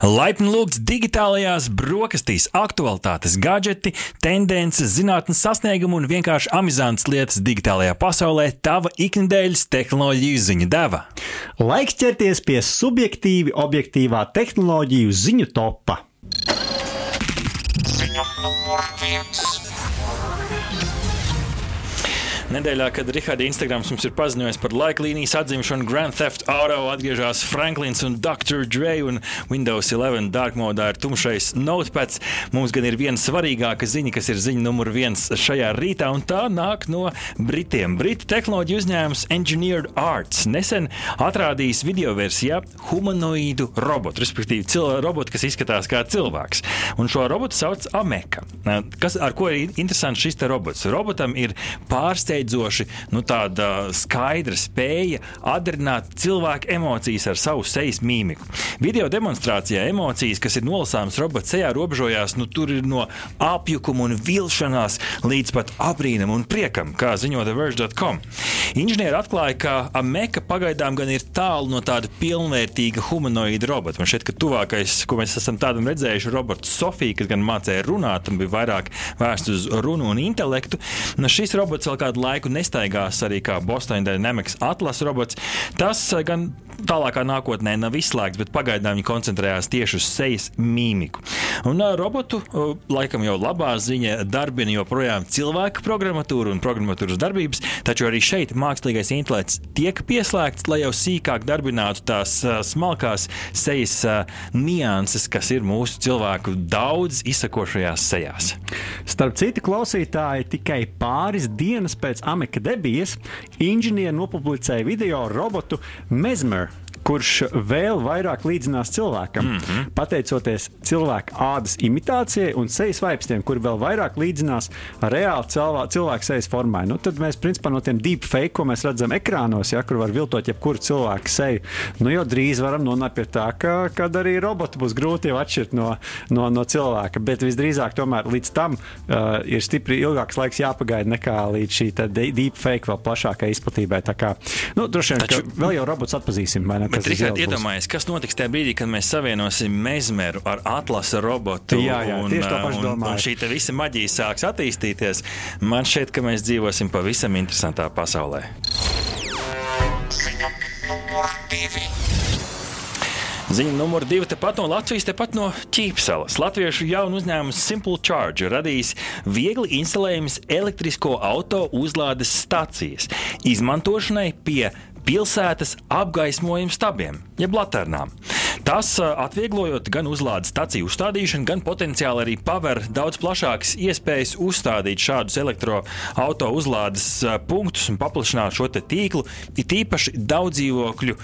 Laipni lūgts digitālajās brokastīs, aktualitātes, gadgeti, tendences, zinātnes sasniegumi un vienkārši amizantas lietas digitālajā pasaulē - tava ikdienas tehnoloģiju ziņu deva. Laiks ķerties pie subjektīvi objektīvā tehnoloģiju ziņu topa. Ziņa numur viens. Nedēļā, kad Rihards Instagrams mums ir paziņojis par laika līnijas atzimšanu, Grand Theft Auto atgriežas Franklins un Dr. Dre un Windows 11 Dark Mode ir tumšais notepads. Mums gan ir viena svarīgāka ziņa, kas ir ziņa numur viens šajā rītā, un tā nāk no Britiem. Britu tehnoloģiju uzņēmums Engineered Arts nesen atrādījis video versijā humanoīdu robotu, respektīvi robotu, kas izskatās kā cilvēks. Un šo robotu sauc Ameka. Kas, ar ko ir interesants šis robots? Robotam ir pārsteigts pārsteidzoši nu, skaidra spēja atdarināt cilvēku emocijas ar savu sejas mīmiku. Video demonstrācijā emocijas, kas ir nolasāmas robota sejā, robežojās nu, no apjukuma un vilšanās līdz pat apbrīnam un priekam, kā ziņo TheVerge.com. Inženieri atklāja, ka Ameka pagaidām gan ir tālu no tāda pilnvērtīga humanoīda robota. Man šķiet, ka tuvākais, ko mēs esam tādam redzējuši, ir robots Sofija, kas gan mācīja runāt un bija vairāk vērsts uz runu un intelektu. Nu, šis robots vēl kādu laiku laiku nestaigās arī kā Boston Dynamics atlases robots. Tas eh, gan tālākā nākotnē nav izslēgts, bet pagaidām viņi koncentrējās tieši uz sejas mīmiku. Un uh, robotu, uh, laikam jau labā ziņa, darbina joprojām cilvēka programmatūra un programmatūras darbības, taču arī šeit mākslīgais intelekts tiek pieslēgts, lai jau sīkāk darbinātu tās smalkās sejas nianses, kas ir mūsu cilvēku daudz izsakošajās sejās. Starp citu, klausītāji, tikai pāris dienas pēc pēc Ameka debijas inženieri nopublicēja video robotu Mesmer, kurš vēl vairāk līdzinās cilvēkam, mm -hmm. pateicoties cilvēka ādas imitācijai un sejas vaipstiem, kuri vēl vairāk līdzinās reāli cilvēku, cilvēku sejas formai. Nu, tad mēs principā no tiem deepfake, ko mēs redzam ekrānos, ja, kur var viltot jebkuru cilvēku seju, nu jau drīz varam nonākt pie tā, ka kad arī roboti būs grūti atšķirt no, no, no cilvēka. Bet visdrīzāk tomēr līdz tam uh, ir stipri ilgāks laiks jāpagaida nekā līdz šī deepfake vēl plašākai izplatībai. Tā kā, nu, droši vien, Taču... vēl jau robots atpazīsim? Bet, Rihard, iedomājies, kas notiks tajā brīdī, kad mēs savienosim mezmeru ar atlasa robotu. Jā, jā, un, un, un, un šī visa maģija sāks attīstīties. Man šķiet, ka mēs dzīvosim pavisam interesantā pasaulē. Ziņa numur divi. Tepat no Latvijas, tepat no Ķīpsalas. Latviešu jaunu uzņēmumu Simple Charge radījis viegli instalējamas elektrisko auto uzlādes stacijas izmantošanai pie pilsētas apgaismojuma stabiem, jeb laternām. Tas atvieglojot gan uzlādes staciju uzstādīšanu, gan potenciāli arī paver daudz plašākas iespējas uzstādīt šādus elektroautorāta uzlādes punktus un paplašināt šo tīklu, it īpaši daudz dzīvokļu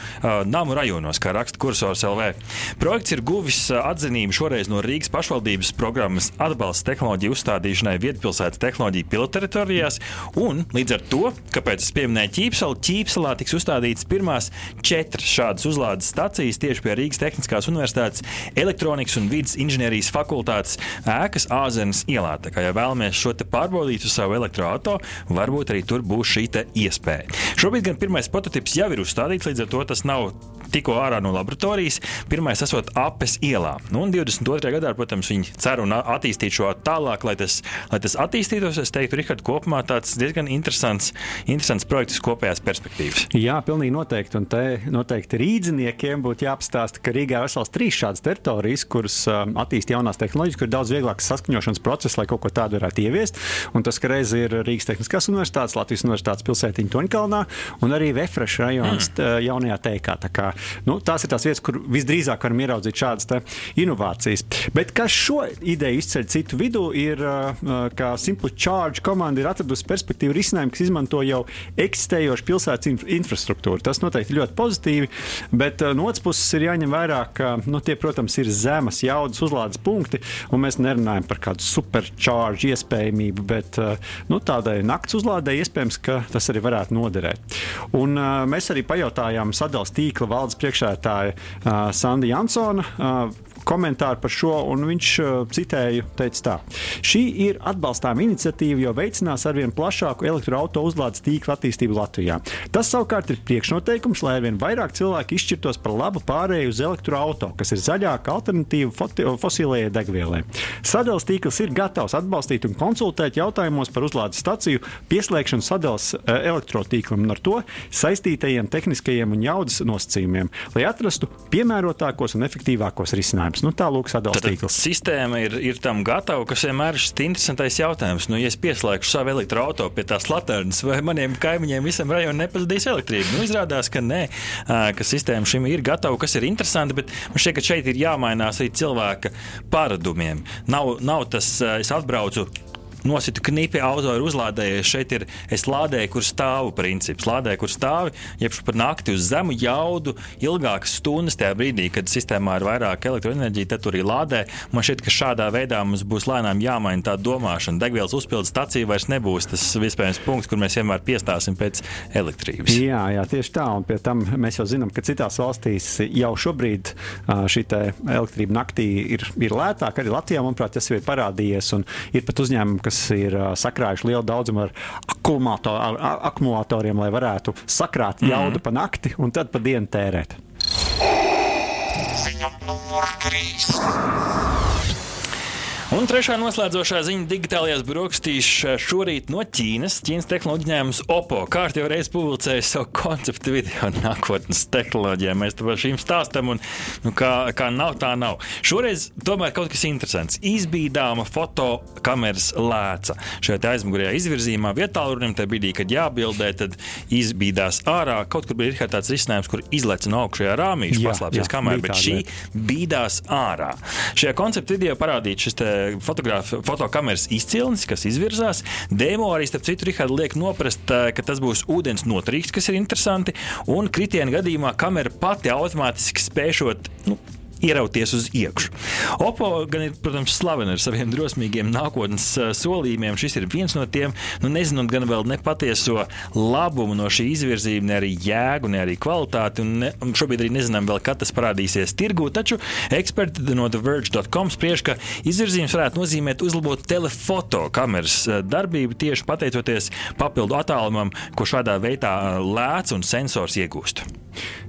namu rajonos, kā raksta kursors LV. Projekts ir guvis atzinību šoreiz no Rīgas pašvaldības programmas atbalsta tehnoloģiju uzstādīšanai vietpilsētas tehnoloģiju pilotteritorijās, un līdz ar to, kāpēc es pieminēju Ķīpsalu, Ķīpsalā tiks uzstādītas pirmās četras šādas uzlādes stacijas tieši pie Rīgas Tehniskās Universitātes elektronikas un vidas inženierijas fakultātes ēkas Āzenes ielā. Tā kā ja vēlamies šo pārbaudīt uz savu elektroautorātu, varbūt arī tur būs šī iespēja. Šobrīd gan pirmais prototyps jau ir uzstādīts, līdz ar to tas nav tikko ārā no laboratorijas. Pirmais esot apes ielā. Nu, un 22. gadā, protams, viņi cer un attīstīt šo tālāk, lai tas, lai tas attīstītos. Es teiktu, Rihard, kopumā tāds diezgan interesants, interesants projekts kopējās perspektīvas. Jā, pilnīgi noteikti. Un te noteikti rīdziniekiem būtu jāapstāsta, ka Rīgā ir vesels trīs šādas teritorijas, kuras um, attīst jaunās tehnoloģijas, kur ir daudz vieglāks saskaņošanas process, lai kaut ko tādu varētu ieviest. Un tas, ka reiz ir Rīgas Tehniskās Universitātes, Latvijas Universitātes pilsētiņa Toņkalnā un arī Vefreša rajons mm. jaunajā teikā. Tā kā, nu, tās ir tās vietas, kur visdrīzāk varam ieraudzīt šādas inovācijas. Bet kas šo ideju izceļ citu vidū, ir, uh, ka Simple Charge komanda ir atradusi perspektīvu risinājumu, kas izmanto jau eksistējošu pilsētas inf infrastruktūru. Tas noteikti ļoti pozitīvi, bet uh, no otras puses ir jāņem vērā, ka nu, tie, protams, ir zemes jaudas uzlādes punkti, un mēs nerunājam par kādu supercharge iespējamību, bet uh, nu, tādai nakts uzlādē iespējams, ka tas arī varētu noderēt. Un, uh, mēs arī pajautājām sadalījuma tīkla valdes priekšētāja uh, Sandi Jansona. Komentāru par šo, un viņš citēju, teica tā: Šī ir atbalstāma iniciatīva, jo veicinās arvien plašāku elektroautorātu uzlādes tīklu attīstību Latvijā. Tas savukārt ir priekšnoteikums, lai arvien vairāk cilvēki izšķirtos par labu pārēju uz elektroautorātu, kas ir zaļāka alternatīva fosilējai degvielai. Sadales tīkls ir gatavs atbalstīt un konsultēt jautājumos par uzlādes staciju pieslēgšanu sadales elektrotīklam un ar to saistītajiem tehniskajiem un jaudas nosacījumiem, lai atrastu piemērotākos un efektīvākos risinājumus. Nu, tā lūk, sadales tīkls. Sistēma ir, ir tam gatava, kas vienmēr ir šis interesantais jautājums. Nu, ja es pieslēgšu savu elektroautorātu pie tās laternas, vai maniem kaimiņiem visam rajonam nepazudīs elektrība? Nu, izrādās, ka nē, ka sistēma šim ir gatava, kas ir interesanti, bet man šķiet, ka šeit ir jāmainās arī cilvēka paradumiem. Nav, nav tas, es atbraucu nositu knipi, auto ir uzlādējies. Šeit ir es lādēju, kur stāvu princips. Lādēju, kur stāvi, jeb par nakti uz zemu jaudu, ilgākas stundas tajā brīdī, kad sistēmā ir vairāk elektroenerģija, tad tur ir lādē. Man šķiet, ka šādā veidā mums būs lēnām jāmaina tā domāšana. Degvielas uzpildes stacija vairs nebūs tas vispējams punkts, kur mēs vienmēr piestāsim pēc elektrības. Jā, jā, tieši tā. Un pie tam mēs jau zinām, ka citās valstīs jau šobrīd šī elektrība naktī ir, ir lētāka. Arī Latvijā, manuprāt, tas ir parādījies. Ir pat uzņēmumi, kas kas ir sakrājuši lielu daudzumu ar akumulatoriem, lai varētu sakrāt mhm. jaudu mm. pa nakti un tad pa dienu tērēt. Ziņa numur 3. Un trešā noslēdzošā ziņa digitālajās brokastīs šorīt no Ķīnas. Ķīnas tehnoloģija uzņēmums Oppo kārtībā reiz publicēja savu konceptu video nākotnes tehnoloģijām. Mēs par šīm stāstam, un nu, kā, kā nav, tā nav. Šoreiz tomēr kaut kas interesants. Izbīdāma fotokameras lēca. Šajā aizmugurējā izvirzījumā vietā, runim tajā brīdī, kad jābildē, tad izbīdās ārā. Kaut kur bija tāds risinājums, kur izlec no augšējā rāmīša, paslēpsies kamerā, bet šī bīdās ārā. Šajā konceptu video parādīts šis fotokameras izcilnis, kas izvirzās. Demo arī, starp citu, Rihards liek noprast, ka tas būs ūdens notrīks, kas ir interesanti. Un kritiena gadījumā kamera pati automātiski spēšot nu, ierauties uz iekšā. Oppo gan ir, protams, slavena ar saviem drosmīgiem nākotnes uh, solījumiem. Šis ir viens no tiem, nu, nezinot gan vēl nepatieso labumu no šī izvirzījuma, ne arī jēgu, ne arī kvalitāti. Un ne, šobrīd arī nezinām, vēl, kad tas parādīsies tirgū. Taču eksperti no TheVerge.com spriež, ka izvirzījums varētu nozīmēt uzlabot telefoto kameras darbību tieši pateicoties papildu attālumam, ko šādā veidā lēts un sensors iegūst.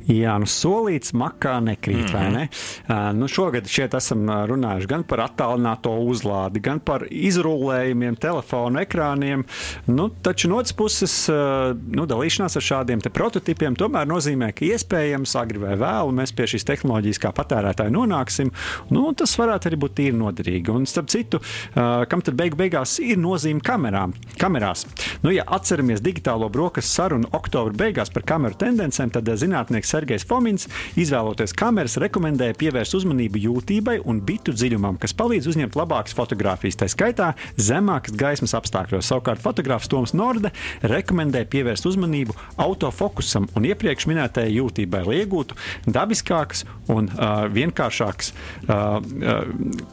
Jā, nu solīts makā nekrīt, mm -hmm. vai ne? Uh, nu šogad šeit esam runājuši gan par attālināto uzlādi, gan par izrullējumiem, telefonu ekrāniem. Nu, taču no otras puses, nu, dalīšanās ar šādiem prototipiem tomēr nozīmē, ka iespējams agri vai vēlu mēs pie šīs tehnoloģijas kā patērētāji nonāksim. Nu, tas varētu arī būt tīri noderīgi. Un starp citu, kam tad beigu beigās ir nozīme kamerām? kamerās? Nu, ja atceramies digitālo brokastu sarunu oktobra beigās par kameru tendencēm, tad zinātnieks Sergejs Fomins, izvēloties kameras, rekomendēja pievērst uzmanību jūtībai un bitu dziļumam, kas palīdz uzņemt labākas fotogrāfijas, tā skaitā zemākas gaismas apstākļos. Savukārt fotogrāfs Toms Norde rekomendēja pievērst uzmanību autofokusam un iepriekš minētajai jūtībai, lai iegūtu dabiskākas un uh, vienkāršākas uh, uh,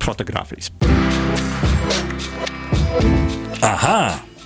fotogrāfijas. Aha!